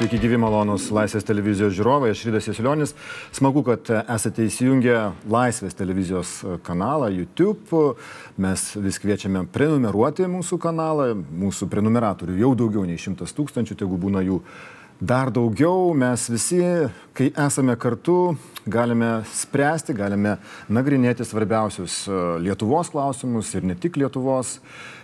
Sveiki gyvi malonus Laisvės televizijos žiūrovai, aš Rydas Jesilionis. Smagu, kad esate įsijungę Laisvės televizijos kanalą YouTube. Mes vis kviečiame prenumeruoti mūsų kanalą. Mūsų prenumeratorių jau daugiau nei šimtas tūkstančių, tegu būna jų dar daugiau. Mes visi, kai esame kartu, galime spręsti, galime nagrinėti svarbiausius Lietuvos klausimus ir ne tik Lietuvos.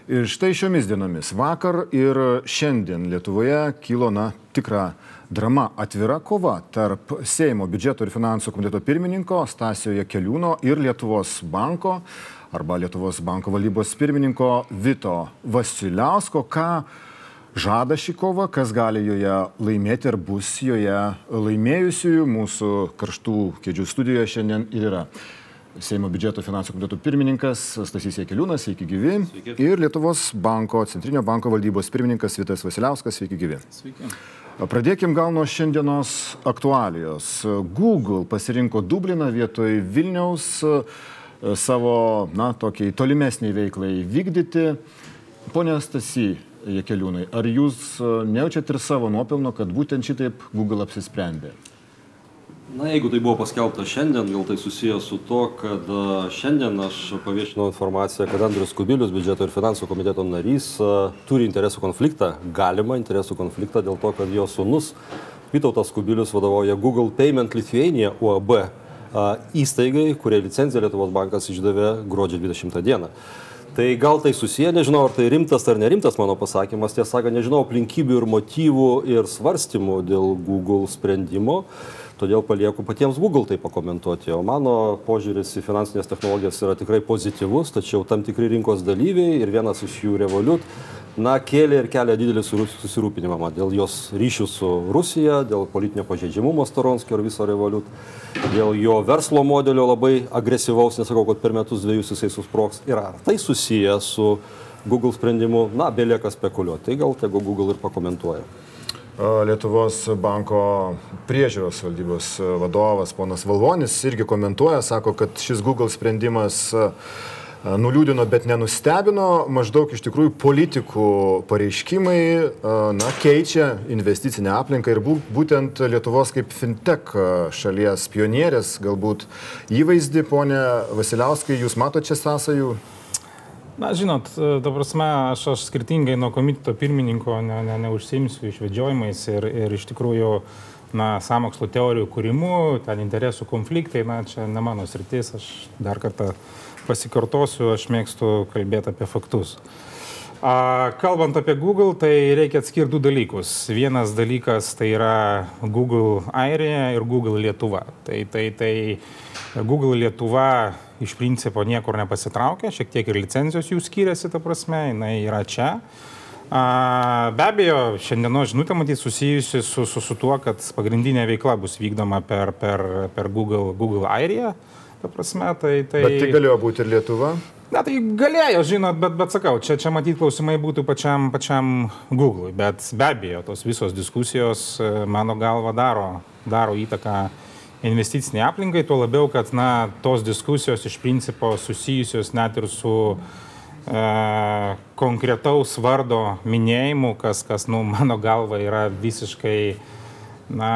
Ir štai šiomis dienomis, vakar ir šiandien Lietuvoje kilo, na, tikra drama, atvira kova tarp Seimo biudžeto ir finansų komiteto pirmininko Stasio Jekeliūno ir Lietuvos banko arba Lietuvos banko valdybos pirmininko Vito Vasiliausko. Ką žada šį kovą, kas gali joje laimėti ir bus joje laimėjusiųjų. Mūsų karštų kėdžių studijoje šiandien ir yra. Seimo biudžeto finansų komiteto pirmininkas Stasys Jekeliūnas, sveiki gyvi. Sveiki. Ir Lietuvos banko, Centrinio banko valdybos pirmininkas Vitas Vasiliauskas, sveiki gyvi. Sveiki. Pradėkim gal nuo šiandienos aktualijos. Google pasirinko Dubliną vietoj Vilniaus savo, na, tokiai tolimesniai veiklai vykdyti. Pone Stasy Jekeliūnai, ar jūs nejaučiat ir savo nuopelno, kad būtent šitaip Google apsisprendė? Na, jeigu tai buvo paskelbta šiandien, gal tai susijęs su to, kad šiandien aš paviešinau informaciją, kad Andrius Kubilius, biudžeto ir finansų komiteto narys, turi interesų konfliktą, galimą interesų konfliktą dėl to, kad jo sunus Vytautas Kubilius vadovauja Google Payment Lithuania UAB įstaigai, kurie licenciją Lietuvos bankas išdavė gruodžio 20 dieną. Tai gal tai susiję, nežinau, ar tai rimtas ar nerimtas mano pasakymas, tiesą sakant, nežinau aplinkybių ir motyvų ir svarstymų dėl Google sprendimo todėl palieku patiems Google tai pakomentuoti. O mano požiūris į finansinės technologijas yra tikrai pozityvus, tačiau tam tikri rinkos dalyviai ir vienas iš jų Revolut, na, kėlė ir kelia didelį susirūpinimą dėl jos ryšių su Rusija, dėl politinio pažeidžiamumo Storonskio ir viso Revolut, dėl jo verslo modelio labai agresyvaus, nesakau, kad per metus dviejus jisai susproks. Ir ar tai susiję su Google sprendimu, na, belieka spekuliuoti. Tai gal tegu Google ir pakomentuoja. Lietuvos banko priežiūros valdybos vadovas ponas Valvonis irgi komentuoja, sako, kad šis Google sprendimas nuliūdino, bet nenustebino, maždaug iš tikrųjų politikų pareiškimai na, keičia investicinę aplinką ir būtent Lietuvos kaip fintech šalies pionierės galbūt įvaizdį, ponė Vasiliauskai, jūs matote čia sąsajų? Na, žinot, ta prasme, aš, aš skirtingai nuo komiteto pirmininko ne, ne, neužsiimsiu išvedžiojimais ir, ir iš tikrųjų, na, samokslo teorijų kūrimu, ten interesų konfliktai, na, čia ne mano sritis, aš dar kartą pasikartosiu, aš mėgstu kalbėti apie faktus. A, kalbant apie Google, tai reikia atskirti du dalykus. Vienas dalykas tai yra Google Airija ir Google Lietuva. Tai, tai, tai Google Lietuva iš principo niekur nepasitraukia, šiek tiek ir licenzijos jų skiriasi, ta prasme, jinai yra čia. A, be abejo, šiandienos žinutė matyti susijusi su, su, su tuo, kad pagrindinė veikla bus vykdoma per, per, per Google, Google Airiją. Ta prasme, tai, tai... Bet tai galėjo būti ir Lietuva? Na tai galėjo, žinot, bet, bet sakau, čia, čia matyti klausimai būtų pačiam, pačiam Google, bet be abejo, tos visos diskusijos mano galva daro, daro įtaką investiciniai aplinkai, tuo labiau, kad na, tos diskusijos iš principo susijusios net ir su e, konkretaus vardo minėjimu, kas, kas nu, mano galva yra visiškai na,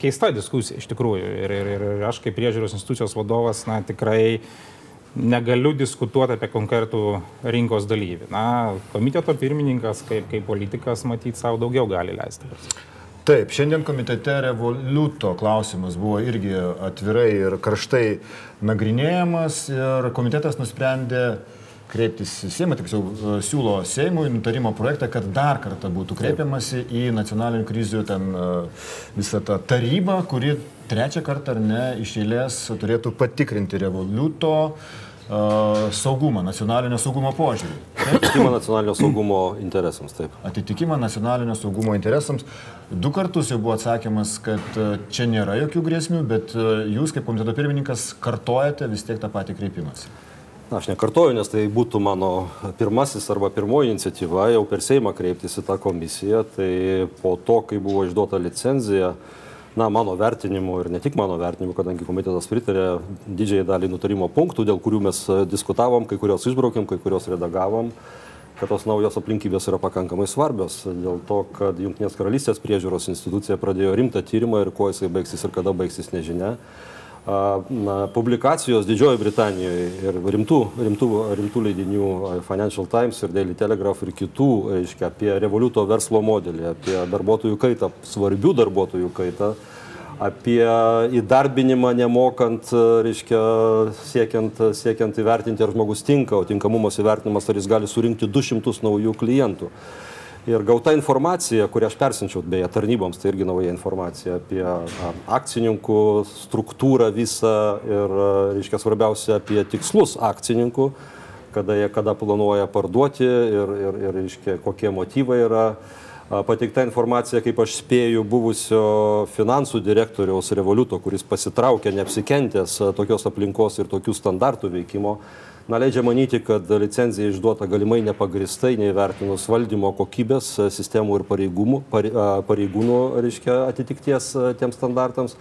keista diskusija iš tikrųjų. Ir, ir, ir aš kaip priežiūros institucijos vadovas na, tikrai negaliu diskutuoti apie konkretų rinkos dalyvį. Na, komiteto pirmininkas kaip, kaip politikas matyt savo daugiau gali leisti. Taip, šiandien komitete revoliuto klausimas buvo irgi atvirai ir karštai nagrinėjamas ir komitetas nusprendė kreiptis į Seimą, tiksliau siūlo Seimui nutarimo projektą, kad dar kartą būtų kreipiamasi į nacionalinių krizių ten visą tą tarybą, kuri trečią kartą ar ne iš eilės turėtų patikrinti revoliuto uh, saugumą, nacionalinio saugumo požiūrį. Atitikimą nacionalinio saugumo interesams, taip. Atitikimą nacionalinio saugumo interesams. Du kartus jau buvo atsakymas, kad čia nėra jokių grėsmių, bet jūs kaip komiteto pirmininkas kartojate vis tiek tą patį kreipimąsi. Na, aš nekartoju, nes tai būtų mano pirmasis arba pirmoji iniciatyva jau per Seimą kreiptis į tą komisiją. Tai po to, kai buvo išduota licenzija, uh, na, mano vertinimu ir ne tik mano vertinimu, kadangi komitetas pritarė didžiai dalį nutarimo punktų, dėl kurių mes e, diskutavom, kai kurios išbraukėm, kai kurios redagavom. kad tos naujos aplinkybės yra pakankamai svarbios, dėl to, kad Junktinės karalystės priežiūros institucija pradėjo rimtą tyrimą ir kuo jisai baigsis ir kada baigsis nežinia. Publikacijos Didžiojo Britanijoje ir rimtų, rimtų, rimtų leidinių Financial Times ir Daily Telegraph ir kitų, aiškia, apie revoliuto verslo modelį, apie darbuotojų kaitą, svarbių darbuotojų kaitą, apie įdarbinimą nemokant, reiškia, siekiant, siekiant įvertinti, ar žmogus tinka, o tinkamumas įvertinimas, ar jis gali surinkti 200 naujų klientų. Ir gauta informacija, kurią aš persinčiau beje tarnyboms, tai irgi nauja informacija apie akcininkų struktūrą visą ir, reiškia, svarbiausia apie tikslus akcininkų, kada jie kada planuoja parduoti ir, ir, ir reiškia, kokie motyvai yra. Pateikta informacija, kaip aš spėju, buvusio finansų direktoriaus Revoliuto, kuris pasitraukė neapsikentęs tokios aplinkos ir tokių standartų veikimo, na, leidžia manyti, kad licenzija išduota galimai nepagristai, neįvertinus valdymo kokybės sistemų ir pareigūnų, pareigūnų reiškia, atitikties tiems standartams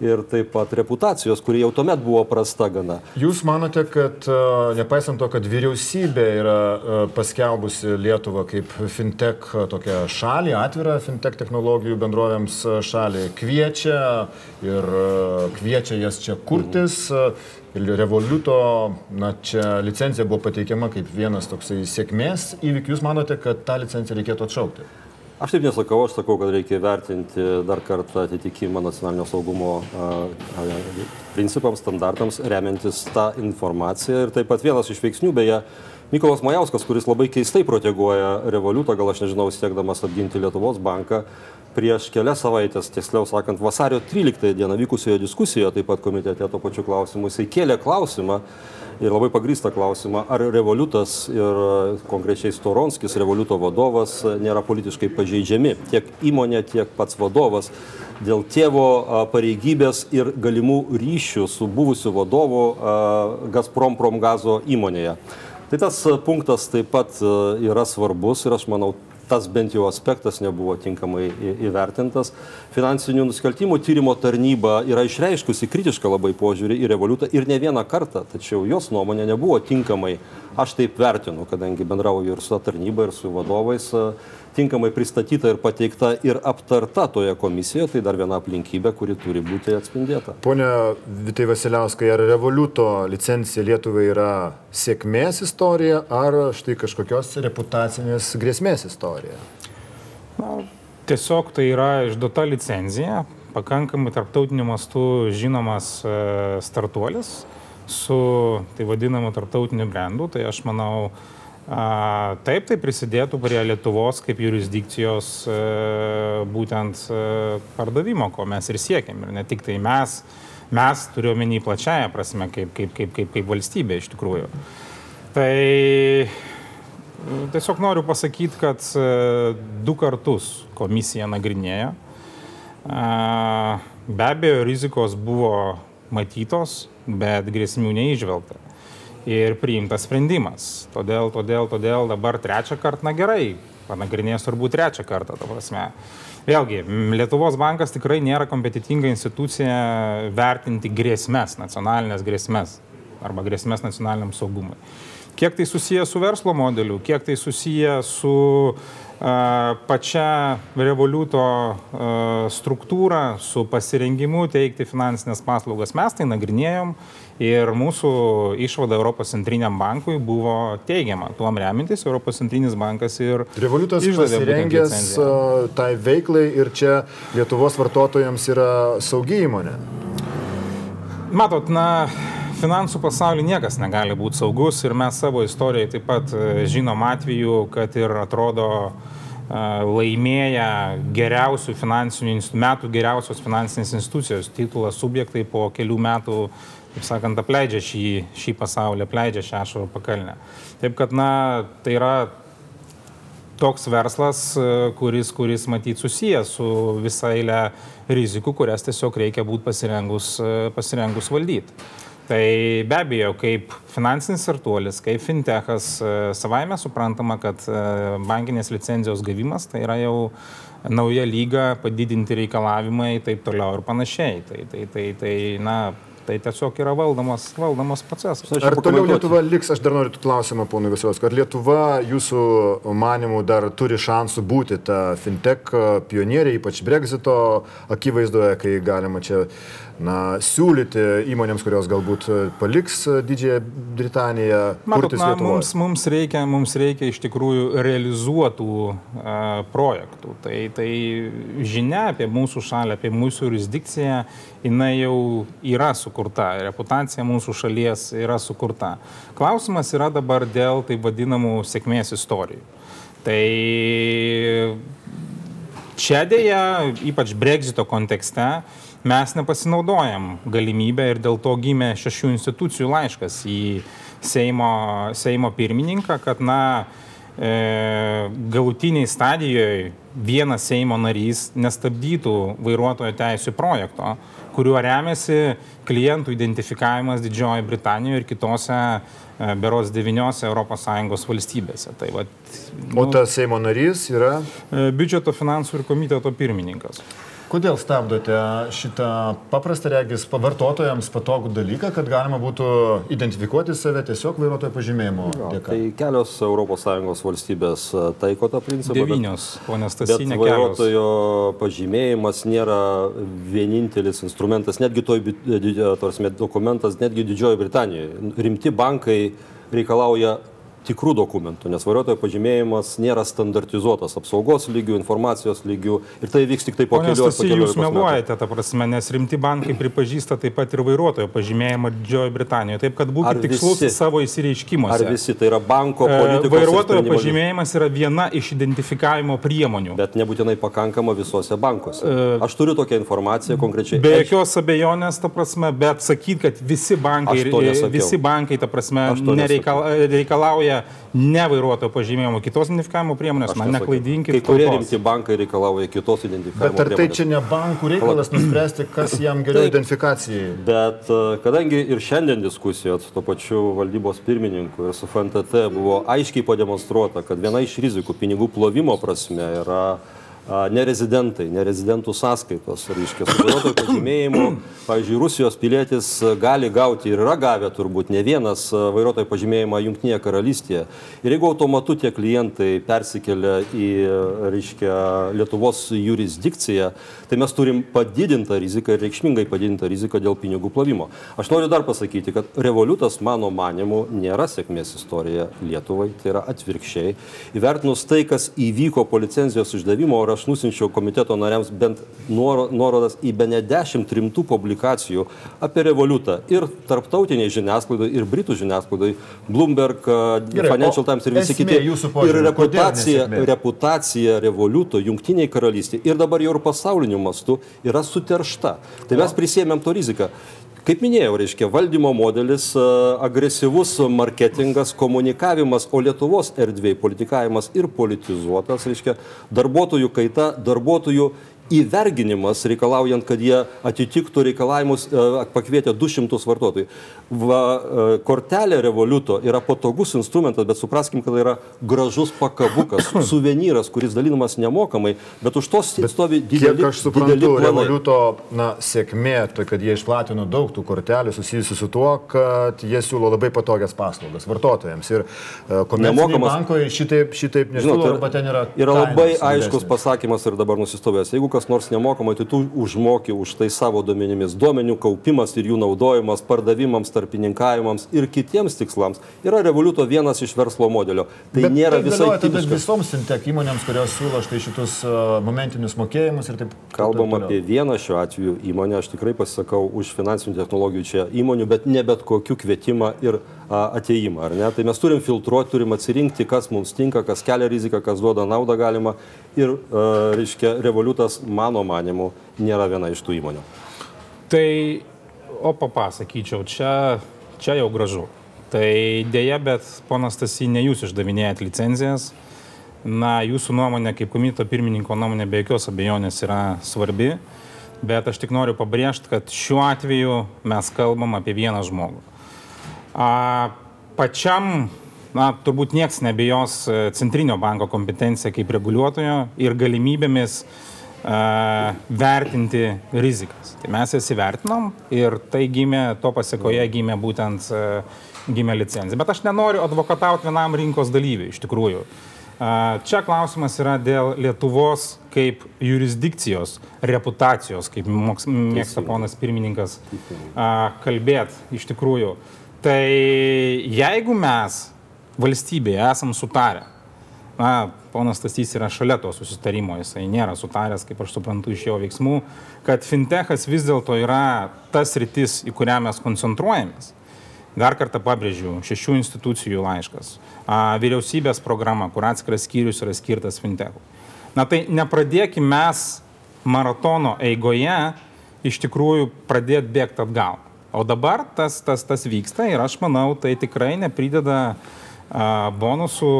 ir taip pat reputacijos, kuri jau tuomet buvo prasta gana. Jūs manote, kad e, nepaisant to, kad vyriausybė yra e, paskelbusi Lietuvą kaip fintech tokią šalį, atvirą fintech technologijų bendrovėms šalį, kviečia ir e, kviečia jas čia kurtis. Mhm. Ir Revoluto, na, čia licencija buvo pateikiama kaip vienas toksai sėkmės įvykis. Jūs manote, kad tą licenciją reikėtų atšaukti? Aš taip nesakau, aš sakau, kad reikia vertinti dar kartą atitikimą nacionalinio saugumo principams, standartams, remiantis tą informaciją. Ir taip pat vienas iš veiksnių, beje, Mykolas Majauskas, kuris labai keistai proteguoja revoliutą, gal aš nežinau, siekdamas apginti Lietuvos banką, prieš kelias savaitės, tiksliau sakant, vasario 13 dieną vykusioje diskusijoje, taip pat komitete to pačiu klausimu, jisai kėlė klausimą, ir labai pagrįstą klausimą, ar revoliutas ir konkrečiai Storonskis, revoliuto vadovas, nėra politiškai pažeidžiami. Tiek įmonė, tiek pats vadovas dėl tėvo pareigybės ir galimų ryšių su buvusiu vadovu Gazprom Promgazo įmonėje. Tai tas punktas taip pat yra svarbus ir aš manau, tas bent jau aspektas nebuvo tinkamai įvertintas. Finansinių nusikaltimų tyrimo tarnyba yra išreiškusi kritišką labai požiūrį į revoliutą ir ne vieną kartą, tačiau jos nuomonė nebuvo tinkamai, aš taip vertinu, kadangi bendrauju ir su tarnyba, ir su vadovais tinkamai pristatyta ir pateikta ir aptarta toje komisijoje, tai dar viena aplinkybė, kuri turi būti atspindėta. Pone Vitai Vasiliauskai, ar revoliuto licencija Lietuvai yra sėkmės istorija, ar štai kažkokios reputacinės grėsmės istorija? Na, tiesiog tai yra išduota licenzija, pakankamai tarptautiniu mastu žinomas e, startuolis su tai vadinamu tarptautiniu brandu, tai aš manau, A, taip, tai prisidėtų prie Lietuvos kaip jurisdikcijos e, būtent e, pardavimo, ko mes ir siekiam. Ir ne tik tai mes, mes turiu omeny plačiają prasme, kaip, kaip, kaip, kaip, kaip valstybė iš tikrųjų. Tai tiesiog noriu pasakyti, kad e, du kartus komisija nagrinėjo. Be abejo, rizikos buvo matytos, bet grėsmių neižvelgta ir priimtas sprendimas. Todėl, todėl, todėl dabar trečią kartą, na gerai, panagrinės turbūt trečią kartą, ta prasme. Vėlgi, Lietuvos bankas tikrai nėra kompetitinga institucija vertinti grėsmės, nacionalinės grėsmės arba grėsmės nacionaliniam saugumui. Kiek tai susiję su verslo modeliu, kiek tai susiję su uh, pačia revoliuto struktūra, su pasirengimu teikti finansinės paslaugas, mes tai nagrinėjom Ir mūsų išvada Europos centriniam bankui buvo teigiama. Tuom remintis Europos centrinis bankas ir... Revoliutas pasirengęs tai veiklai ir čia Lietuvos vartotojams yra saugi įmonė. Matot, na, finansų pasaulyje niekas negali būti saugus ir mes savo istorijoje taip pat e, žinom atveju, kad ir atrodo e, laimėję geriausių finansinių metų geriausios finansinės institucijos titulą subjektai po kelių metų kaip sakant, apleidžia šį, šį pasaulį, apleidžia šią ašarų pakalnę. Taip kad, na, tai yra toks verslas, kuris, kuris matyt susijęs su visą eilę rizikų, kurias tiesiog reikia būti pasirengus, pasirengus valdyti. Tai be abejo, kaip finansinis startuolis, kaip fintechas, savaime suprantama, kad bankinės licenzijos gavimas tai yra jau nauja lyga, padidinti reikalavimai ir taip toliau ir panašiai. Tai, tai, tai, tai na, Tai tiesiog yra valdomas, valdomas procesas. Ar toliau Lietuva liks, aš dar noriu klausimą, ponui Vasilovskui, ar Lietuva jūsų manimų dar turi šansų būti ta fintech pionierė, ypač Brexito akivaizdoje, kai galima čia na, siūlyti įmonėms, kurios galbūt paliks Didžiąją Britaniją. Matot, na, mums, mums, reikia, mums reikia iš tikrųjų realizuotų uh, projektų. Tai, tai žinia apie mūsų šalį, apie mūsų jurisdikciją, jinai jau yra sukurta, reputacija mūsų šalies yra sukurta. Klausimas yra dabar dėl taip vadinamų sėkmės istorijų. Tai čia dėja, ypač Brexito kontekste, uh, mes nepasinaudojam galimybę ir dėl to gimė šešių institucijų laiškas į Seimo, Seimo pirmininką, kad, na, e, galutiniai stadijoje vienas Seimo narys nestabdytų vairuotojo teisų projekto, kuriuo remiasi klientų identifikavimas Didžiojoje Britanijoje ir kitose e, beros devyniose ES valstybėse. Tai, va, nu, o tas Seimo narys yra? E, biudžeto finansų ir komiteto pirmininkas. Kodėl stabdote šitą paprastą regis vartotojams patogų dalyką, kad galima būtų identifikuoti save tiesiog vairuotojo pažymėjimu? Dėka. Tai kelios ES valstybės e, taiko tą principą. Devynios, ponės Tasinė. Vairuotojo kelios. pažymėjimas nėra vienintelis instrumentas, netgi toj, tarsi, dokumentas, netgi Didžiojo Britanijoje. Rimti bankai reikalauja tikrų dokumentų, nes vairuotojo pažymėjimas nėra standartizuotas apsaugos lygių, informacijos lygių ir tai vyks tik tai po kelių metų. Jūs meluojate, ta prasme, nes rimti bankai pripažįsta taip pat ir vairuotojo pažymėjimą Didžiojo Britanijoje, taip kad būkite tikslus savo įsireiškimuose. Ar visi tai yra banko e, politikos? Vairuotojo pažymėjimas yra viena iš identifikavimo priemonių. Bet nebūtinai pakankama visose bankuose. E, Aš turiu tokią informaciją konkrečiai. Be jokios abejonės, ta prasme, bet sakyt, kad visi bankai, visi bankai, ta prasme, nereikalauja reikalauja ne vairuotojo pažymėjimo, kitos identifikavimo priemonės, man neklaidinkite. Kai kurie rimti bankai reikalauja kitos identifikavimo priemonės. Bet ar tai priemonės. čia ne bankų reikalas nuspręsti, kas jam geriau tai, identifikacijai? Bet e, kadangi ir šiandien diskusijos su to pačiu valdybos pirmininku ir su FNTT buvo aiškiai pademonstruota, kad viena iš rizikų pinigų plovimo prasme yra nerezidentai, nerezidentų sąskaitos, reiškia, su vairuotojo pažymėjimu. Pavyzdžiui, Rusijos pilietis gali gauti ir yra gavę turbūt ne vienas vairuotojo pažymėjimą Junktinėje karalystėje. Ir jeigu automatu tie klientai persikelia į, reiškia, Lietuvos jurisdikciją, tai mes turim padidintą riziką ir reikšmingai padidintą riziką dėl pinigų plovimo. Aš noriu dar pasakyti, kad revoliutas, mano manimu, nėra sėkmės istorija Lietuvai, tai yra atvirkščiai. Įvertinus tai, kas įvyko po licenzijos išdavimo, ir aš nusinčiau komiteto nariams bent nuorodas į be ne dešimt rimtų publikacijų apie revoliutą ir tarptautiniai žiniasklaidai, ir britų žiniasklaidai, Bloomberg, Gerai, Financial Times ir visi kiti. Ir reputacija, reputacija revoliuto jungtiniai karalystė ir dabar jau ir pasauliniu mastu yra suteršta. Tai mes prisėmėm to riziką. Kaip minėjau, reiškia valdymo modelis, agresyvus marketingas, komunikavimas, o Lietuvos erdvėje politikavimas ir politizuotas, reiškia darbuotojų kaita, darbuotojų įverginimas, reikalaujant, kad jie atitiktų reikalavimus e, pakvietę 200 vartotojų. Va, e, kortelė revoliuto yra patogus instrumentas, bet supraskim, kad tai yra gražus pakabukas, suvenyras, kuris dalinamas nemokamai, bet už to stovi dideli, kiek aš suprantu, revoliuto na, sėkmė, tai kad jie išplatino daug tų kortelių susijusių su tuo, kad jie siūlo labai patogias paslaugas vartotojams. Ir uh, komerciniai bankai šitaip, šitaip nežinau, arba ten yra. Yra labai aiškus pasakymas ir dabar nusistovės. Jeigu kas nors nemokamai, tai tu užmoki už tai savo duomenimis. Duomenių kaupimas ir jų naudojimas pardavimams, tarpininkavimams ir kitiems tikslams yra revoliuto vienas iš verslo modelio. Tai bet nėra tai visai tipiškas. visoms fintech įmonėms, kurios siūlo štai šitus uh, momentinius mokėjimus ir taip. Kalbam taip apie vieną šiuo atveju įmonę, aš tikrai pasisakau už finansinių technologijų čia įmonių, bet ne bet kokiu kvietimą ir ateimą, ar ne? Tai mes turim filtruoti, turim atsirinkti, kas mums tinka, kas kelia riziką, kas duoda naudą galima. Ir, reiškia, revoliutas, mano manimu, nėra viena iš tų įmonių. Tai, o papasakyčiau, čia, čia jau gražu. Tai dėja, bet ponas Tasy, ne jūs išdavinėjat licenzijas. Na, jūsų nuomonė, kaip komiteto pirmininko nuomonė, be jokios abejonės yra svarbi. Bet aš tik noriu pabrėžti, kad šiuo atveju mes kalbam apie vieną žmogų. A, pačiam, na, turbūt nieks nebijos e, Centrinio banko kompetencija kaip reguliuotojo ir galimybėmis vertinti rizikas. Tai mes jas įvertinom ir tai gimė, to pasiekoje gimė būtent gimė licencija. Bet aš nenoriu advokatauti vienam rinkos dalyviui, iš tikrųjų. Čia klausimas yra dėl Lietuvos kaip jurisdikcijos, reputacijos, kaip mėgsta ponas pirmininkas kalbėti iš tikrųjų. Tai jeigu mes valstybėje esam sutarę, na, ponas Stasys yra šalia to susitarimo, jisai nėra sutaręs, kaip aš suprantu iš jo veiksmų, kad fintechas vis dėlto yra tas rytis, į kurią mes koncentruojamės. Dar kartą pabrėžiu, šešių institucijų laiškas, a, vyriausybės programa, kur atskiras skyrius yra skirtas fintechui. Na tai nepradėkime mes maratono eigoje iš tikrųjų pradėti bėgti atgal. O dabar tas, tas, tas vyksta ir aš manau, tai tikrai neprideda uh, bonusų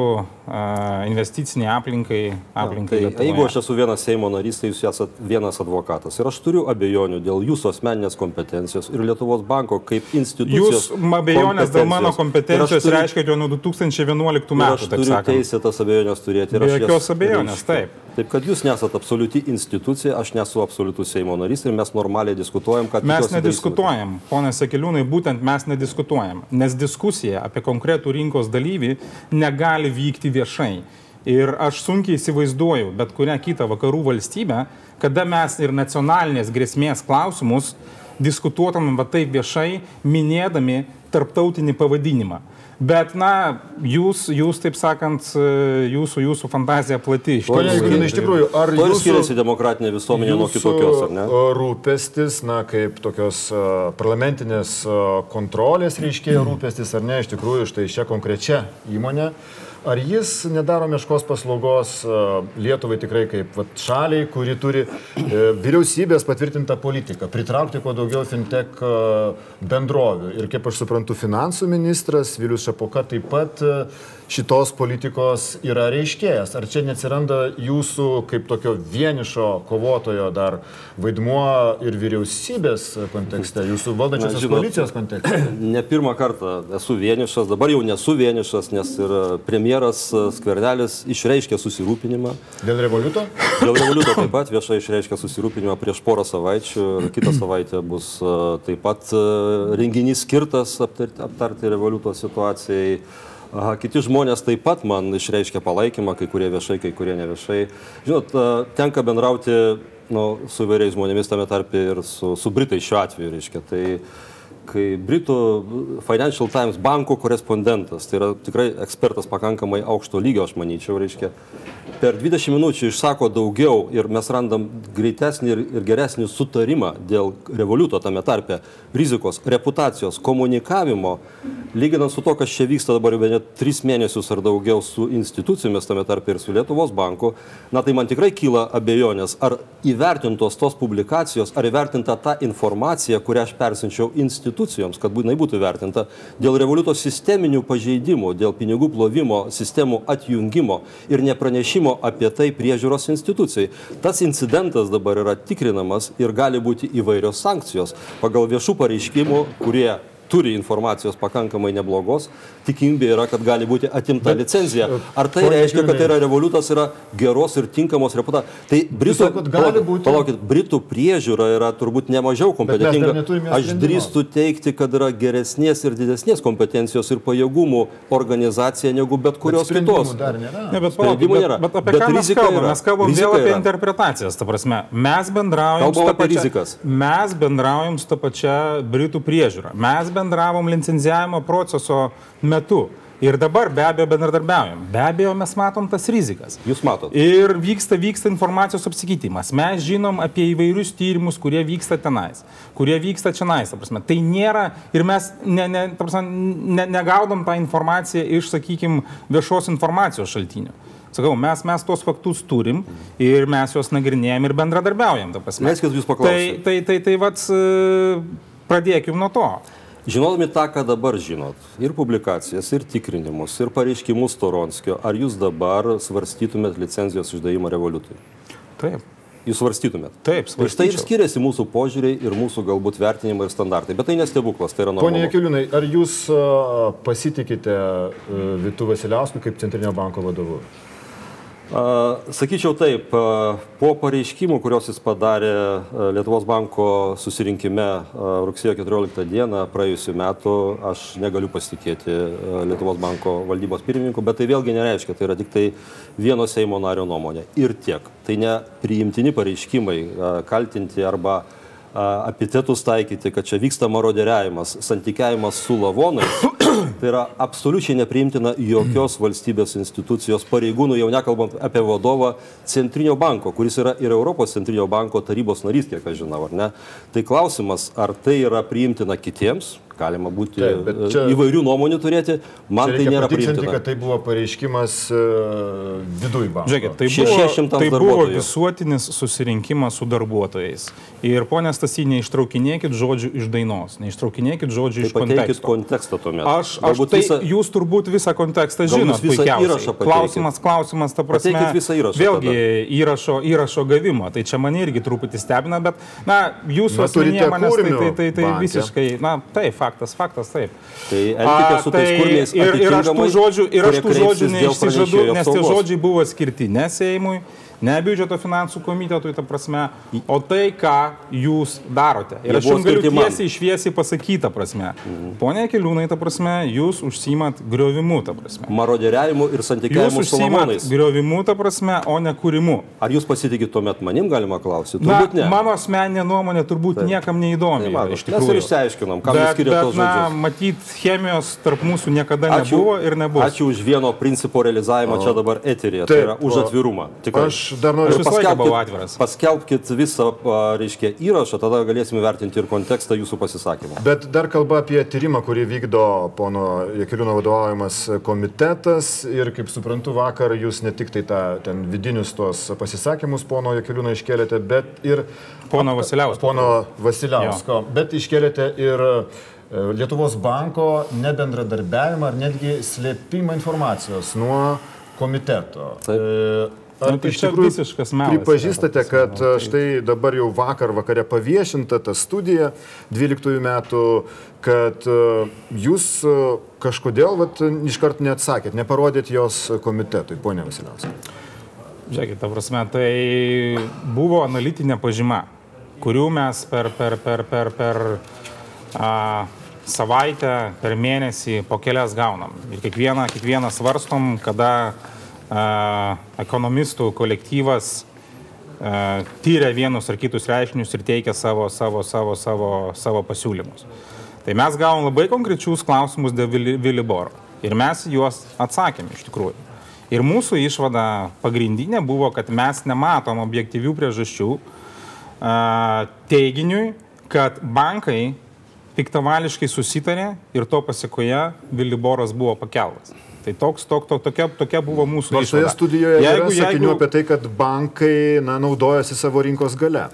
investiciniai aplinkai. aplinkai ja, tai, jeigu aš esu vienas Seimo narys, tai jūs esate vienas advokatas. Ir aš turiu abejonių dėl jūsų asmeninės kompetencijos ir Lietuvos banko kaip institucijos. Jūs abejonės dėl mano kompetencijos turiu, reiškia jau nuo 2011 metų. Aš turiu teisę tas abejonės turėti. Be jokios abejonės, taip. Taip, kad jūs nesate absoliuti institucija, aš nesu absoliutus Seimo narys ir mes normaliai diskutuojam, kad... Mes nediskutuojam, ponė Sekeliūnai, būtent mes nediskutuojam, nes diskusija apie konkretų rinkos dalyvį negali vykti viešai. Ir aš sunkiai įsivaizduoju bet kurią kitą vakarų valstybę, kada mes ir nacionalinės grėsmės klausimus diskutuotumėm va taip viešai, minėdami tarptautinį pavadinimą. Bet, na, jūs, jūs taip sakant, jūsų, jūsų fantazija plati iš tikrųjų. Pone, iš tikrųjų, ar jūsų... Ar skiriasi demokratinė visuomenė nuo kitokios, ar ne? Rūpestis, na, kaip tokios uh, parlamentinės kontrolės reiškia rūpestis, ar ne, iš tikrųjų, štai šią konkrečią įmonę. Ar jis nedaro meškos paslaugos e, Lietuvai tikrai kaip vat, šaliai, kuri turi e, vyriausybės patvirtintą politiką, pritraukti kuo daugiau fintech e, bendrovių. Ir kaip aš suprantu, finansų ministras Vilius Šapoka taip pat šitos politikos yra reiškėjas. Ar čia neatsiranda jūsų kaip tokio vienišo kovotojo dar vaidmuo ir vyriausybės kontekste, jūsų valdančiosios koalicijos kontekste? Ne pirmą kartą esu vienišas, dabar jau nesu vienišas, nes ir premjeras Skvernelis išreiškė susirūpinimą. Dėl revoliuto? Dėl revoliuto taip pat viešai išreiškė susirūpinimą prieš porą savaičių ir kitą savaitę bus taip pat renginys skirtas aptarti, aptarti revoliuto situacijai. Aha, kiti žmonės taip pat man išreiškia palaikymą, kai kurie viešai, kai kurie ne viešai. Žinot, tenka bendrauti nu, su įvairiais žmonėmis tame tarpe ir su, su Britai šiuo atveju, reiškia. Tai, kai Britų Financial Times banko korespondentas, tai yra tikrai ekspertas pakankamai aukšto lygio, aš manyčiau, reiškia, per 20 minučių išsako daugiau ir mes randam greitesnį ir, ir geresnį sutarimą dėl revoliuto tame tarpe, rizikos, reputacijos, komunikavimo, lyginant su to, kas čia vyksta dabar jau net 3 mėnesius ar daugiau su institucijomis tame tarpe ir su Lietuvos banku, na tai man tikrai kyla abejonės, ar įvertintos tos publikacijos, ar įvertinta ta informacija, kurią aš persinčiau institucijoms, kad būtinai būtų įvertinta dėl revoliuto sisteminių pažeidimų, dėl pinigų plovimo sistemų atjungimo ir nepranešimo pranešimo apie tai priežiūros institucijai. Tas incidentas dabar yra tikrinamas ir gali būti įvairios sankcijos pagal viešų pareiškimų, kurie turi informacijos pakankamai neblogos, tikimybė yra, kad gali būti atimta Bet, licenzija. Ar tai reiškia, kad tai yra revoliutas, yra geros ir tinkamos reputacijos? Tai Britų, palaukit, būti... palaukit, Britų priežiūra yra turbūt nemažiau kompetentinga. Aš drįstu teikti, kad yra geresnės ir didesnės kompetencijos ir pajėgumų organizacija negu bet kurios bet kitos. Ne, bet nėra. Bet, bet apie bet ką mes kalbame? Mes kalbame vėl apie yra. interpretacijas. Ta prasme, mes bendraujam su ta pačia, mes bendraujam su ta pačia Britų priežiūra. Mes bendravom licenzijavimo proceso metu. Ir dabar be abejo bendradarbiaujam. Be abejo mes matom tas rizikas. Jūs matote. Ir vyksta, vyksta informacijos apsikeitimas. Mes žinom apie įvairius tyrimus, kurie vyksta tenais, kurie vyksta čionais. Tai nėra ir mes ne, ne, prasme, ne, negaudom tą informaciją iš, sakykime, viešos informacijos šaltinių. Sakau, mes, mes tos faktus turim ir mes juos nagrinėjom ir bendradarbiaujam. Leiskit jūs paklausyti. Tai, tai, tai, tai, tai vat, pradėkim nuo to. Žinodami tą, ką dabar žinot, ir publikacijas, ir tikrinimus, ir pareiškimus Toronskio, ar jūs dabar svarstytumėt licenzijos išdavimą revoliutui? Taip. Jūs svarstytumėt. Taip, svarstyčiau. Ir tai ir skiriasi mūsų požiūriai ir mūsų galbūt vertinimai ir standartai. Bet tai nestebuklas, tai yra normalu. Pone Jekiliūnai, ar jūs pasitikite Vitu Vasiliausku kaip Centrinio banko vadovu? Sakyčiau taip, po pareiškimų, kuriuos jis padarė Lietuvos banko susirinkime rugsėjo 14 dieną praėjusiu metu, aš negaliu pasitikėti Lietuvos banko valdybos pirmininku, bet tai vėlgi nereiškia, tai yra tik tai vieno Seimo nario nuomonė. Ir tiek. Tai ne priimtini pareiškimai kaltinti arba epitetus taikyti, kad čia vyksta maroderiavimas, santykiavimas su lavonais, tai yra absoliučiai nepriimtina jokios valstybės institucijos pareigūnų, jau nekalbant apie vadovą Centrinio banko, kuris yra ir Europos Centrinio banko tarybos narys, kiek aš žinau, ar ne. Tai klausimas, ar tai yra priimtina kitiems, galima būti Taip, e, čia, įvairių nuomonių turėti, man tai nėra priimtina. kad tai buvo pareiškimas uh, viduje banko. Žiūrėkit, tai buvo, tai buvo visuotinis susirinkimas su darbuotojais. Ir ponė Stasy, neištraukinėkit žodžių iš dainos, neištraukinėkit žodžių tai iš konteksto. kontekstą tuomet. Aš, aš tai visą, jūs turbūt visą kontekstą žinot. Visą įrašą klausimas, klausimas, ta prasme. Visą įrašą. Vėlgi įrašo, įrašo gavimo. Tai čia mane irgi truputį stebina, bet, na, jūsų asmenyje manęs tai, tai, tai, tai visiškai, na, tai faktas faktas, faktas, taip. Tai elkite su tais tai kurmiais. Ir, ir aš tų žodžių, ir aš tų žodžių neišsižadu, nes tie žodžiai buvo skirti ne Seimui, ne biudžeto finansų komitetui, ta prasme, o tai, ką jūs darote. Ir aš jums galiu tiesiai išviesiai pasakyti, ta prasme. Mhm. Pone Keliūnai, ta prasme, jūs užsimat griovimu, ta prasme. Maroderiavimu ir santykiavimu su lavonais. Griovimu, ta prasme, o ne kūrimu. Ar jūs pasitikite tuomet manim, galima klausyti? Turbūt na, ne. Mano asmeninė nuomonė turbūt Taip. niekam neįdomi. Tai iš tikrųjų. Mes ir išsiaiškinom, kam jūs skiriate tos žodžius. Na, matyt, chemijos tarp mūsų niekada ačiū, nebuvo ir nebus. Ačiū už vieno principo realizavimą o. čia dabar eterėje. Tai yra už atvirumą. Tikrai. Aš dar noriu paskelbkit, paskelbkit visą, reiškia, įrašą, tada galėsime vertinti ir kontekstą jūsų pasisakymų. Bet dar kalba apie tyrimą, kurį vykdo pono Jekiliūno vadovaujamas komitetas ir, kaip suprantu, vakar jūs ne tik tai tą ten vidinius tos pasisakymus pono Jekiliūno iškelėte, bet ir... Pono Vasiliausko. Pono Vasiliausko, jo. bet iškelėte ir e, Lietuvos banko nebendradarbiavimą ar netgi slėpimą informacijos nuo komiteto. Taip. Ar nu, tai iš tikrųjų visiškas melas? Pripažįstate, kad tai... štai dabar jau vakar vakare paviešinta ta studija 12 metų, kad e, jūs e, kažkodėl vat, iškart neatsakėt, neparodėt jos komitetui, ponė Vasiliauskai. Žiūrėkit, ta prasme, tai buvo analitinė pažyma, kurių mes per, per, per, per, per a, savaitę, per mėnesį po kelias gaunam. Ir kiekvieną, kiekvieną svarstom, kada ekonomistų kolektyvas tyria vienus ar kitus reiškinius ir teikia savo, savo, savo, savo, savo pasiūlymus. Tai mes gavom labai konkrečius klausimus dėl Viliboro. Ir mes juos atsakėme iš tikrųjų. Ir mūsų išvada pagrindinė buvo, kad mes nematom objektyvių priežasčių teiginiui, kad bankai piktavališkai susitarė ir to pasiekoje Viliboras buvo pakeltas. Tai toks, tok, tok, tokia, tokia buvo mūsų Nors toje studijoje jeigu, yra sakinių jeigu... apie tai, kad bankai na, naudojasi savo rinkos gale.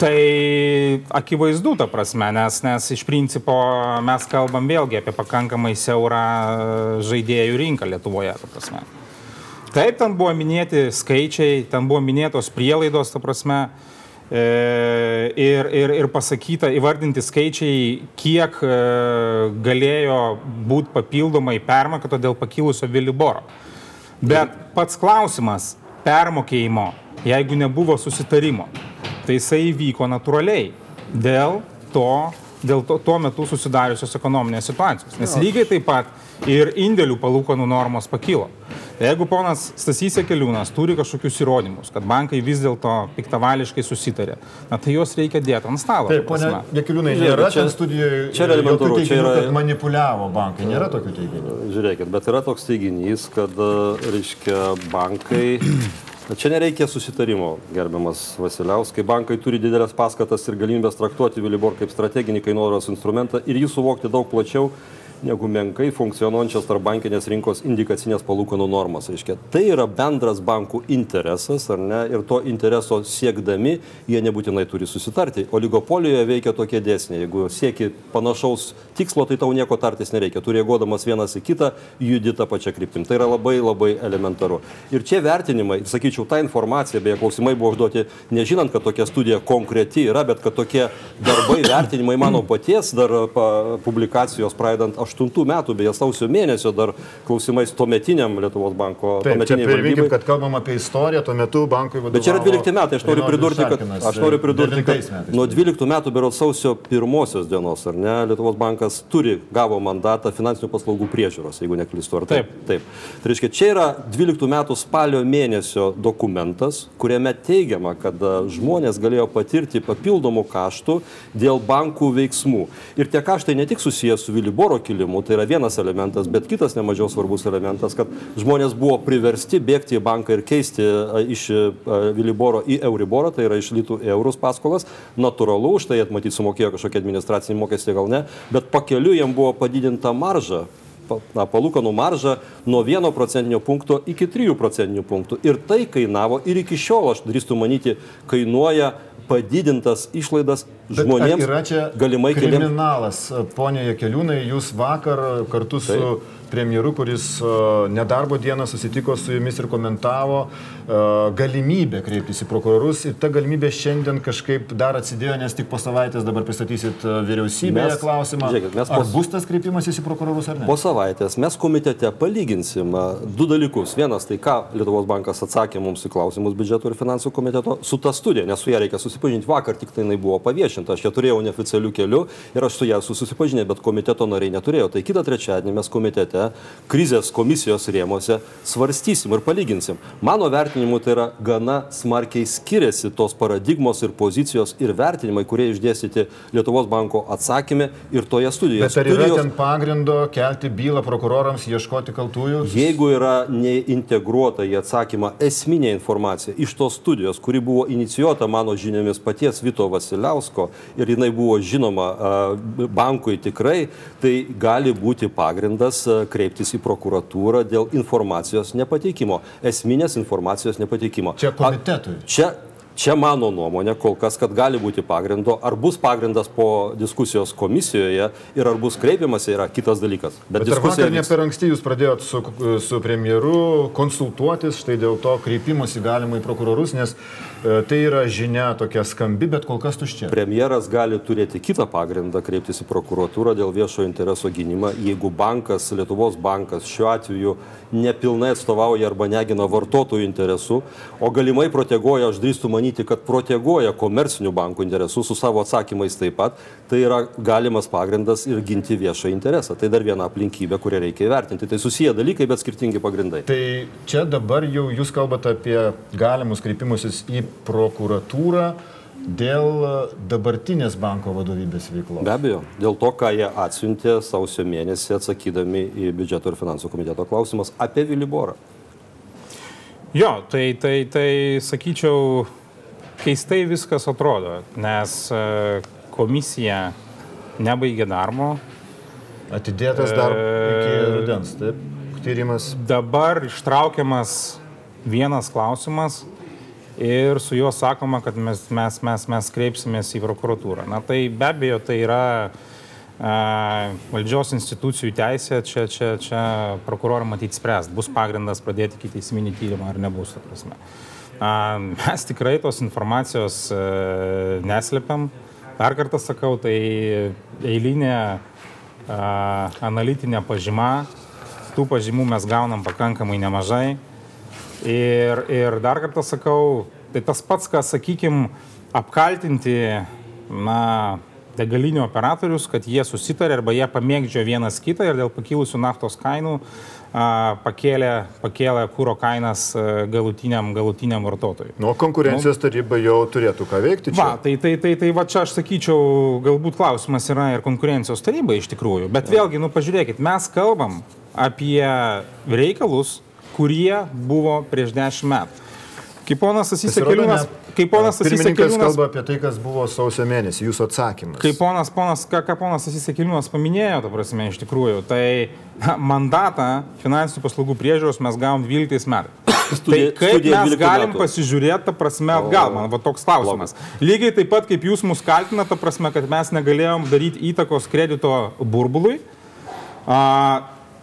Tai akivaizdu, ta prasme, nes, nes iš principo mes kalbam vėlgi apie pakankamai siaurą žaidėjų rinką Lietuvoje, ta prasme. Taip, ten buvo minėti skaičiai, ten buvo minėtos prielaidos, ta prasme, E, ir, ir, ir pasakyta, įvardinti skaičiai, kiek e, galėjo būti papildomai permokėto dėl pakilusio Viliboro. Bet pats klausimas permokėjimo, jeigu nebuvo susitarimo, tai jisai įvyko natūraliai dėl to, dėl to, tuo metu susidariusios ekonominės situacijos. Nes lygiai taip pat ir indėlių palūkanų normos pakilo. Jeigu ponas Stasys Ekeliūnas turi kažkokius įrodymus, kad bankai vis dėlto piktavališkai susitarė, na tai juos reikia dėti ant stalo. Taip, ponia Ekeliūnai, nėra čia studijoje. Čia yra elementaru, čia yra... Kad manipuliavo bankai, nėra tokių teiginių. Žiūrėkit, bet yra toks teiginys, kad, reiškia, bankai Čia nereikia susitarimo, gerbiamas Vasiliauskai. Bankai turi didelės paskatas ir galimybės traktuoti Vilibor kaip strateginį kainodaros instrumentą ir jį suvokti daug plačiau negu menkai funkcionuojančios tarp bankinės rinkos indikacinės palūkanų normos. Reiškia, tai yra bendras bankų interesas, ar ne? Ir to intereso siekdami jie nebūtinai turi susitarti. Oligopolijoje veikia tokie dėsniai. Jeigu sieki panašaus tikslo, tai tau nieko tartis nereikia. Tu reaguodamas vienas į kitą, judi tą pačią kryptim. Tai yra labai labai elementaru. Ir čia vertinimai, sakyčiau, ta informacija, beje, klausimai buvo užduoti, nežinant, kad tokia studija konkreti yra, bet kad tokie darbai, vertinimai mano paties dar publikacijos pradedant 2008 metų, beje, sausio mėnesio dar klausimais tuometiniam Lietuvos banko. Taip, čia priminkim, kad kalbam apie istoriją, tuo metu bankui vadovavo. Bet čia yra 12 metai, aš noriu pridurti, kad, aš noriu pridurti, kad nuo 12 metų, berods sausio pirmosios dienos, ar ne, Lietuvos bankas turi, gavo mandatą finansinių paslaugų priežiūros, jeigu neklystu, ar taip? Taip. taip. Tai reiškia, čia yra 12 metų spalio mėnesio dokumentas, kuriame teigiama, kad žmonės galėjo patirti papildomų kaštų dėl bankų veiksmų. Ir tie kaštai ne tik susijęs su Viliboro kilimu, tai yra vienas elementas, bet kitas nemažiau svarbus elementas, kad žmonės buvo priversti bėgti į banką ir keisti iš Viliboro į Euriborą, tai yra iš litų eurus paskolas. Natūralu, už tai atmatyti sumokėjo kažkokią administracinį mokestį gal ne, bet pakeliu jam buvo padidinta marža na, palūkanų maržą nuo 1 procentinio punkto iki 3 procentinių punktų. Ir tai kainavo ir iki šiol, aš drįstu manyti, kainuoja padidintas išlaidas žmonėms. Yra čia galimai kriminalas. Keliems... Pone Jekeliūnai, jūs vakar kartu su Taip premjeru, kuris nedarbo dieną susitiko su jumis ir komentavo galimybę kreiptis į prokurorus. Ir ta galimybė šiandien kažkaip dar atsidėjo, nes tik po savaitės dabar pristatysit vyriausybėje mes, klausimą. Žiūrėkit, mes ar po, bus tas kreipimasis į prokurorus ar ne? Po savaitės mes komitete palyginsim du dalykus. Vienas tai, ką Lietuvos bankas atsakė mums į klausimus biudžeto ir finansų komiteto su ta studija, nes su ją reikia susipažinti. Vakar tik tai jinai buvo paviešinta, aš ją turėjau neoficialių kelių ir aš su ją susipažinę, bet komiteto nariai neturėjau. Tai kitą trečiadienį mes komitete parlamente, krizės komisijos rėmose svarstysim ir palyginsim. Mano vertinimu tai yra gana smarkiai skiriasi tos paradigmos ir pozicijos ir vertinimai, kurie išdėstyti Lietuvos banko atsakymė ir toje studijoje. Bet ar yra Studijos... ten pagrindo kelti bylą prokurorams, ieškoti kaltųjų? Jeigu yra neintegruota į atsakymą esminė informacija iš tos studijos, kuri buvo inicijuota mano žiniomis paties Vito Vasiliausko ir jinai buvo žinoma bankui tikrai, tai gali būti pagrindas kreiptis į prokuratūrą dėl informacijos nepateikimo, esminės informacijos nepateikimo. Čia komitetui. A, čia Čia mano nuomonė kol kas, kad gali būti pagrindo, ar bus pagrindas po diskusijos komisijoje ir ar bus kreipiamasi yra kitas dalykas. Bet, Bet diskusija ne per anksti jūs pradėjot su, su premjeru konsultuotis štai dėl to kreipimosi galima į prokurorus, nes tai yra žinia tokia skambi, bet kol kas tuščia. Premjeras gali turėti kitą pagrindą kreiptis į prokuratūrą dėl viešo intereso gynimą, jeigu bankas, Lietuvos bankas šiuo atveju nepilnai atstovauja arba negina vartotojų interesų, o galimai proteguoja, aš drįstu manyti, kad proteguoja komercinių bankų interesus su savo atsakymais taip pat, tai yra galimas pagrindas ir ginti viešą interesą. Tai dar viena aplinkybė, kurią reikia įvertinti. Tai susiję dalykai, bet skirtingi pagrindai. Tai čia dabar jau jūs kalbate apie galimus kreipimusis į prokuratūrą dėl dabartinės banko vadovybės veiklos. Be abejo, dėl to, ką jie atsiuntė sausio mėnesį atsakydami į biudžeto ir finansų komiteto klausimus apie Viliborą. Jo, tai, tai, tai sakyčiau, keistai viskas atrodo, nes e, komisija nebaigė darbo. Atidėtas dar iki e, rudens, taip, tyrimas. Dabar ištraukiamas vienas klausimas ir su juo sakoma, kad mes, mes, mes, mes kreipsimės į prokuratūrą. Na tai be abejo, tai yra a, valdžios institucijų teisė, čia, čia, čia prokurorai matyti spręs, bus pagrindas pradėti iki teisminį tyrimą ar nebus, ta prasme. Mes tikrai tos informacijos e, neslepiam. Dar kartą sakau, tai eilinė analitinė pažyma, tų pažymų mes gaunam pakankamai nemažai. Ir, ir dar kartą sakau, tai tas pats, ką, sakykime, apkaltinti, na, degalinių operatorius, kad jie susitarė arba jie pamėgdžio vienas kitą ir dėl pakilusių naftos kainų pakėlė, pakėlė kūro kainas galutiniam, galutiniam vartotojui. Nu, konkurencijos nu, taryba jau turėtų ką veikti čia. Va, tai, tai, tai, tai va čia aš sakyčiau, galbūt klausimas yra ir konkurencijos taryba iš tikrųjų. Bet vėlgi, nu pažiūrėkit, mes kalbam apie reikalus, kurie buvo prieš dešimt metų. Kaip ponas Asisekeliūnas, kaip ponas Asisekeliūnas kalba apie tai, kas buvo sausio mėnesį, jūsų atsakymas. Kaip ponas, ponas, ką, ką ponas Asisekeliūnas paminėjo, ta prasme, iš tikrųjų, tai na, mandatą finansinių paslaugų priežiūros mes gavom 12 metais. Studija, tai kaip mes galim metų. pasižiūrėti, ta prasme, atgal, man va toks klausimas. Lygiai taip pat, kaip jūs mus kaltinate, ta prasme, kad mes negalėjom daryti įtakos kredito burbului, a,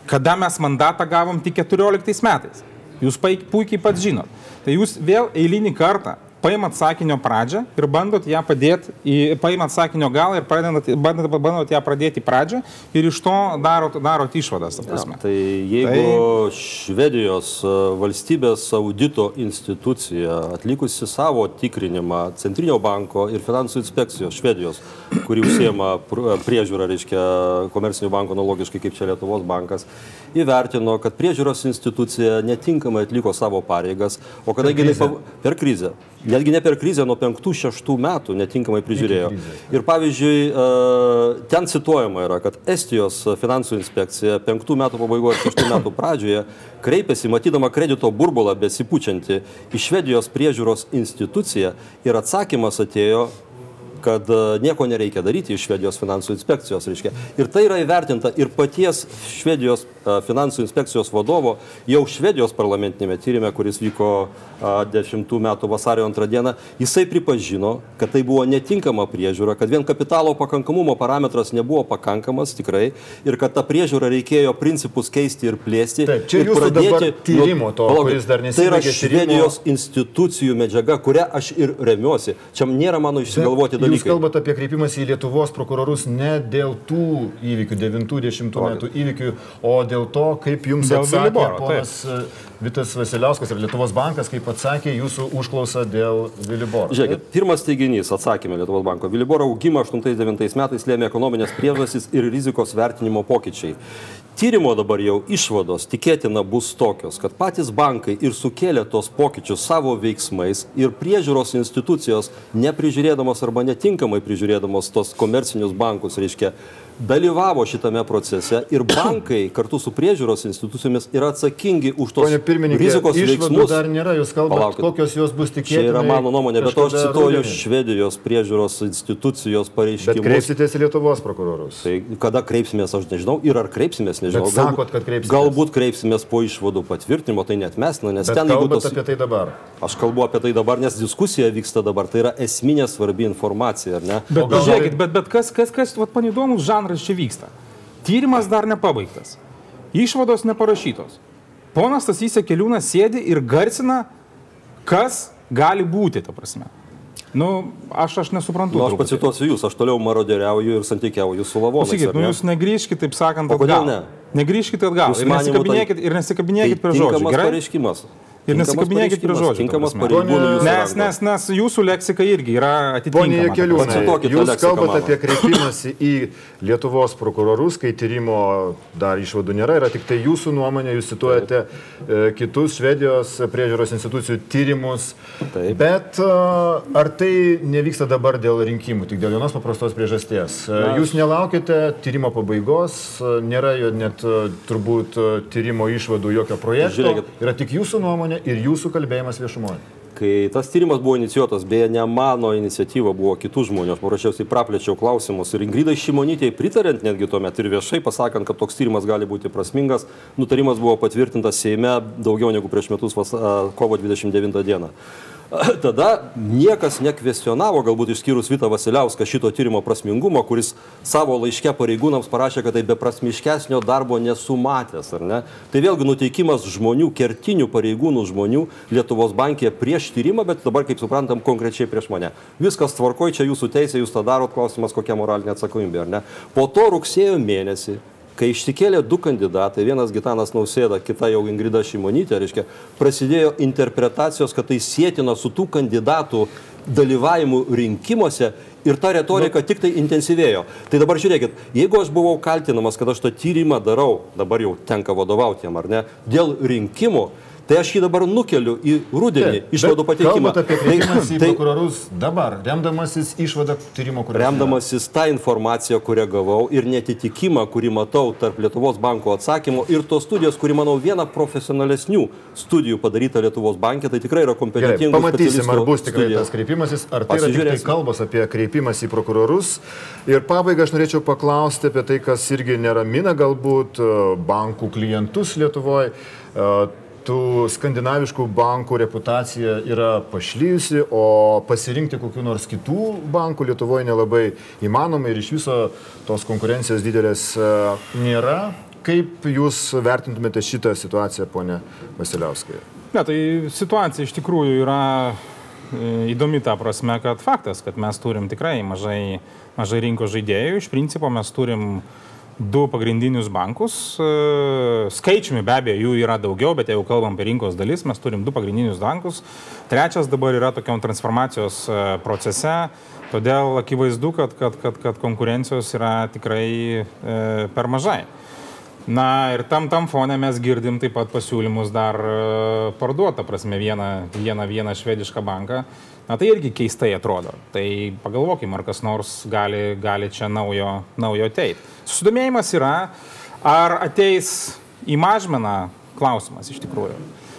kada mes mandatą gavom tik 14 metais. Jūs puikiai pats žinot. Tai jūs vėl eilinį kartą paimat sakinio pradžią ir bandot ją padėti, paimat sakinio galą ir pradedat, bandot, bandot ją pradėti pradžią ir iš to darot, darot išvadas. Ja, tai jeigu tai... Švedijos e, valstybės audito institucija atlikusi savo tikrinimą Centrinio banko ir finansų inspekcijos Švedijos, kuri užsiema priežiūrą, reiškia, komercinių bankų analogiškai kaip čia Lietuvos bankas, įvertino, kad priežiūros institucija netinkamai atliko savo pareigas, o kadangi jinai per krizę, netgi ne per krizę, nuo 5-6 metų netinkamai prižiūrėjo. Ir pavyzdžiui, e, ten cituojama yra, kad Estijos finansų inspekcija 5 metų pabaigoje ir 6 metų pradžioje kreipėsi, matydama kredito burbulą besipučianti į Švedijos priežiūros instituciją ir atsakymas atėjo kad e, nieko nereikia daryti iš Švedijos finansų inspekcijos. Reiškia. Ir tai yra įvertinta ir paties Švedijos e, finansų inspekcijos vadovo jau Švedijos parlamentinėme tyrimė, kuris vyko 10 metų vasario 2 dieną, jisai pripažino, kad tai buvo netinkama priežiūra, kad vien kapitalo pakankamumo parametras nebuvo pakankamas tikrai ir kad tą priežiūrą reikėjo principus keisti ir plėsti. Taip, čia jūsų pradėti tyrimo to, palauk, kuris dar nesibaigė. Tai yra Švedijos tyrimo... institucijų medžiaga, kurią aš ir remiuosi. Čia nėra mano išsigalvoti dalykai. Jūs kalbate apie kreipimąsi į Lietuvos prokurorus ne dėl tų įvykių, 90 metų įvykių, o dėl to, kaip jums dėl atsakė Viliboro, ponas taip. Vitas Vasiliauskas ir Lietuvos bankas, kaip atsakė jūsų užklausą dėl Viliboro. Žiūrėkit, pirmas teiginys atsakymė Lietuvos banko. Viliboro augimą 8-9 metais lėmė ekonominės priežastys ir rizikos vertinimo pokyčiai. Tyrimo dabar jau išvados tikėtina bus tokios, kad patys bankai ir sukėlė tos pokyčius savo veiksmais ir priežiūros institucijos neprižiūrėdamos arba netinkamai prižiūrėdamos tos komercinius bankus, reiškia, dalyvavo šitame procese ir bankai kartu su priežiūros institucijomis yra atsakingi už tos rizikos veiksmus. Dar nėra, jūs kalbate, Palaukit. kokios jos bus tikėtinos. Čia yra mano nuomonė, bet aš cituoju Švedijos priežiūros institucijos pareiškimus. Bet kreipsitės į Lietuvos prokurorus. Tai kada kreipsimės, aš nežinau, ir ar kreipsimės, nežinau. Bet sakot, kad kreipsimės. Galbūt kreipsimės po išvadų patvirtinimo, tai net mes, na, nes bet ten jeigu tos... apie tai dabar. Aš kalbu apie tai dabar, nes diskusija vyksta dabar, tai yra esminė svarbi informacija, ar ne? Bet, gal... žiūrėkit, bet, bet kas, kas, kas, vad, man įdomus žanras čia vyksta. Tyrimas dar nepabaigtas. Išvados neparašytos. Ponas Tasys Keliūnas sėdi ir garsina, kas gali būti, ta prasme. Nu, aš, aš nesuprantu. Nu, aš pacituosiu jūs, aš toliau maroderiauju ir santykiauju su lavonais. Sakykit, nu jūs negrįžkite, taip sakant, atgal. Kodėl ne? Negrįžkite atgal. Ir nesikabinėkit, ir nesikabinėkit tai prie žodžių. Gerai? pareiškimas. Ir nesikabinėkit prie žodžių. Tinkamas pareigūnų. Nes, nes, nes jūsų leksika irgi yra atitinkama. Pone jūs kalbate apie kreipimąsi į Lietuvos prokurorus, kai tyrimo dar išvadų nėra, yra tik tai jūsų nuomonė, jūs cituojate e, kitus Švedijos priežiūros institucijų tyrimus. Taip. Bet e, ar tai nevyksta dabar dėl rinkimų, tik dėl vienos paprastos priežasties? E, Na, jūs nelaukite tyrimo pabaigos, nėra jo net turbūt tyrimo išvadų jokio projekto. Žiūrėkit. Yra tik jūsų nuomonė nuomonė ir jūsų kalbėjimas viešumoje. Kai tas tyrimas buvo inicijuotas, beje, ne mano iniciatyva, buvo kitų žmonių, aš paprasčiausiai praplėčiau klausimus ir Ingridai Šimonytėjai pritarint netgi tuomet ir viešai pasakant, kad toks tyrimas gali būti prasmingas, nutarimas buvo patvirtintas Seime daugiau negu prieš metus vas, kovo 29 dieną. tada niekas nekvestionavo, galbūt išskyrus Vita Vasiliauską, šito tyrimo prasmingumo, kuris savo laiške pareigūnams parašė, kad tai beprasmiškesnio darbo nesumatęs, ar ne? Tai vėlgi nuteikimas žmonių, kertinių pareigūnų žmonių Lietuvos bankė prieš tyrimą, bet dabar, kaip suprantam, konkrečiai prieš mane. Viskas tvarkoj, čia jūsų teisė, jūs tą darot, klausimas, kokia moralinė atsakomybė, ar ne? Po to rugsėjo mėnesį kai išsikėlė du kandidatai, vienas Gitanas Nausėda, kita jau Ingrida Šimonytė, reiškia, prasidėjo interpretacijos, kad tai sėtina su tų kandidatų dalyvavimu rinkimuose ir ta retorika tik tai intensyvėjo. Tai dabar žiūrėkit, jeigu aš buvau kaltinamas, kad aš tą tyrimą darau, dabar jau tenka vadovauti jam ar ne, dėl rinkimų, Tai aš jį dabar nukeliu į rudenį išvadų pateikimą. Kreipimas į tai, prokurorus dabar, remdamasis išvadą tyrimo, kurį. Remdamasis tą informaciją, kurią gavau ir netitikimą, kurį matau tarp Lietuvos banko atsakymų ir tos studijos, kuri, manau, viena profesionalesnių studijų padaryta Lietuvos bankė, tai tikrai yra kompetentinga. Pamatysim, ar bus tikrai studija. tas kreipimasis, ar tai yra tik tai kalbos apie kreipimas į prokurorus. Ir pabaigai aš norėčiau paklausti apie tai, kas irgi neramina galbūt bankų klientus Lietuvoje tų skandinaviškų bankų reputacija yra pašlyjusi, o pasirinkti kokiu nors kitų bankų Lietuvoje nelabai įmanoma ir iš viso tos konkurencijos didelės e, nėra. Kaip Jūs vertintumėte šitą situaciją, ponė Vasiliauskai? Ne, tai situacija iš tikrųjų yra įdomi ta prasme, kad faktas, kad mes turim tikrai mažai, mažai rinkos žaidėjų. Iš principo mes turim du pagrindinius bankus. E, skaičiumi be abejo jų yra daugiau, bet jeigu kalbam apie rinkos dalis, mes turim du pagrindinius bankus. Trečias dabar yra tokiam transformacijos e, procese, todėl akivaizdu, kad, kad, kad, kad konkurencijos yra tikrai e, per mažai. Na ir tam, tam fone mes girdim taip pat pasiūlymus dar e, parduotą, prasme, vieną, vieną, vieną švedišką banką. Na tai irgi keistai atrodo. Tai pagalvokime, ar kas nors gali, gali čia naujo, naujo ateiti. Susidomėjimas yra, ar ateis į mažmeną klausimas iš tikrųjų.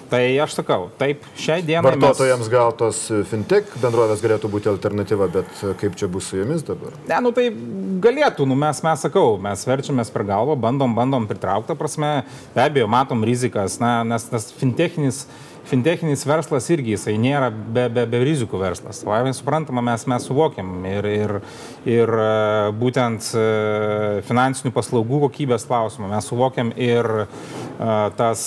Tai aš sakau, taip, šiai dienai. Vartotojams mes... gal tos fintech bendrovės galėtų būti alternatyva, bet kaip čia bus su jomis dabar? Ne, nu tai galėtų, nu mes, mes sakau, mes verčiamės per galvą, bandom, bandom pritraukti, prasme, be abejo, matom rizikas, na, nes tas fintechinis fintechinis verslas irgi jisai nėra be, be, be rizikų verslas. Savai suprantama, mes, mes suvokiam ir, ir, ir e, būtent e, finansinių paslaugų kokybės klausimą mes suvokiam ir e, tas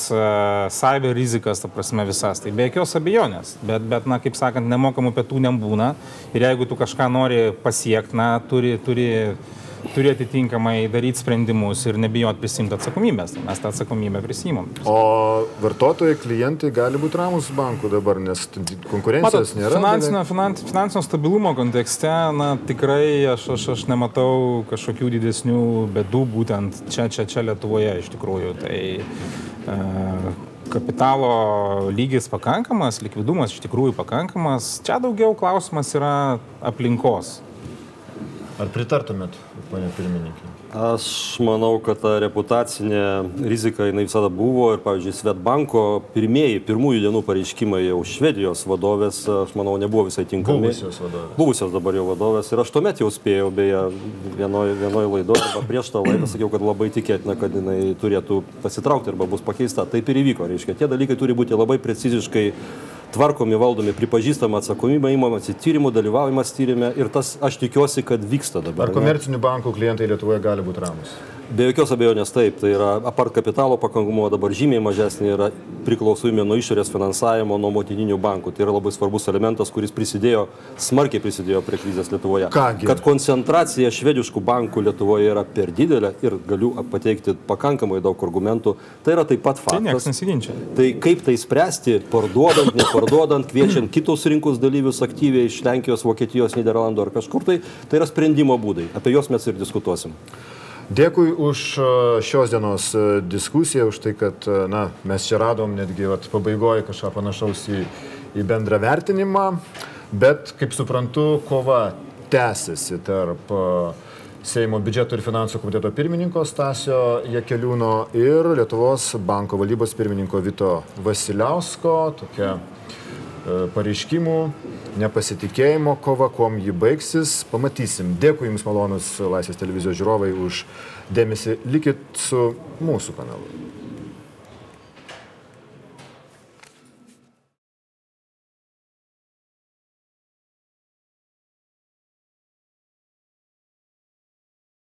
cyber rizikas, ta prasme visas. Tai be jokios abejonės. Bet, bet, na, kaip sakant, nemokamų pietų nebūna. Ir jeigu tu kažką nori pasiekti, na, turi, turi turi atitinkamai daryti sprendimus ir nebijot prisimti atsakomybės. Mes tą atsakomybę prisimam. O vartotojai, klientai gali būti ramus bankų dabar, nes konkurencijos Matot, nėra. Finansinio, finans, finansinio stabilumo kontekste, na tikrai aš, aš, aš nematau kažkokių didesnių bedų būtent čia, čia, čia Lietuvoje iš tikrųjų. Tai, e, kapitalo lygis pakankamas, likvidumas iš tikrųjų pakankamas. Čia daugiau klausimas yra aplinkos. Ar pritartumėt, ponė pirmininkė? Aš manau, kad ta reputacinė rizika jinai visada buvo ir, pavyzdžiui, Svetbanko pirmieji, pirmųjų dienų pareiškimai jau Švedijos vadovės, aš manau, nebuvo visai tinkami. Buvusios vadovės. Buvusios dabar jau vadovės. Ir aš tuomet jau spėjau, beje, vienoje vienoj laidoje, arba prieš tą laidą sakiau, kad labai tikėtina, kad jinai turėtų pasitraukti arba bus pakeista. Taip ir įvyko. Reiškia, tie dalykai turi būti labai preciziškai tvarkomi, valdomi, pripažįstama atsakomybė, įmamasi tyrimų, dalyvavimas tyrimė ir tas aš tikiuosi, kad vyksta dabar. Ar komercinių bankų klientai Lietuvoje gali būti ramus? Be jokios abejonės taip, tai yra apart kapitalo pakankamumo dabar žymiai mažesnė yra priklausomybė nuo išorės finansavimo, nuo motininių bankų. Tai yra labai svarbus elementas, kuris prisidėjo, smarkiai prisidėjo prie krizės Lietuvoje. Kągi? Kad koncentracija švediškų bankų Lietuvoje yra per didelė ir galiu pateikti pakankamai daug argumentų, tai yra taip pat tai faktas. Tai, tai kaip tai spręsti, parduodant, neparduodant, kviečiant kitus rinkos dalyvius aktyviai iš Lenkijos, Vokietijos, Niderlandų ar kažkur tai, tai yra sprendimo būdai. Apie juos mes ir diskutuosim. Dėkui už e, šios dienos e, diskusiją, už tai, kad e, na, mes čia radom netgi vat, pabaigoje kažką panašaus į, į bendrą vertinimą, bet, kaip suprantu, kova tęsiasi tarp Seimo biudžeto ir finansų komiteto pirmininko Stasio Jekeliūno ir Lietuvos banko valdybos pirmininko Vito Vasiliausko. Tokia E, pareiškimų, nepasitikėjimo kova, kuom ji baigsis, pamatysim. Dėkui Jums malonus Laisvės televizijos žiūrovai už dėmesį, likit su mūsų kanalu.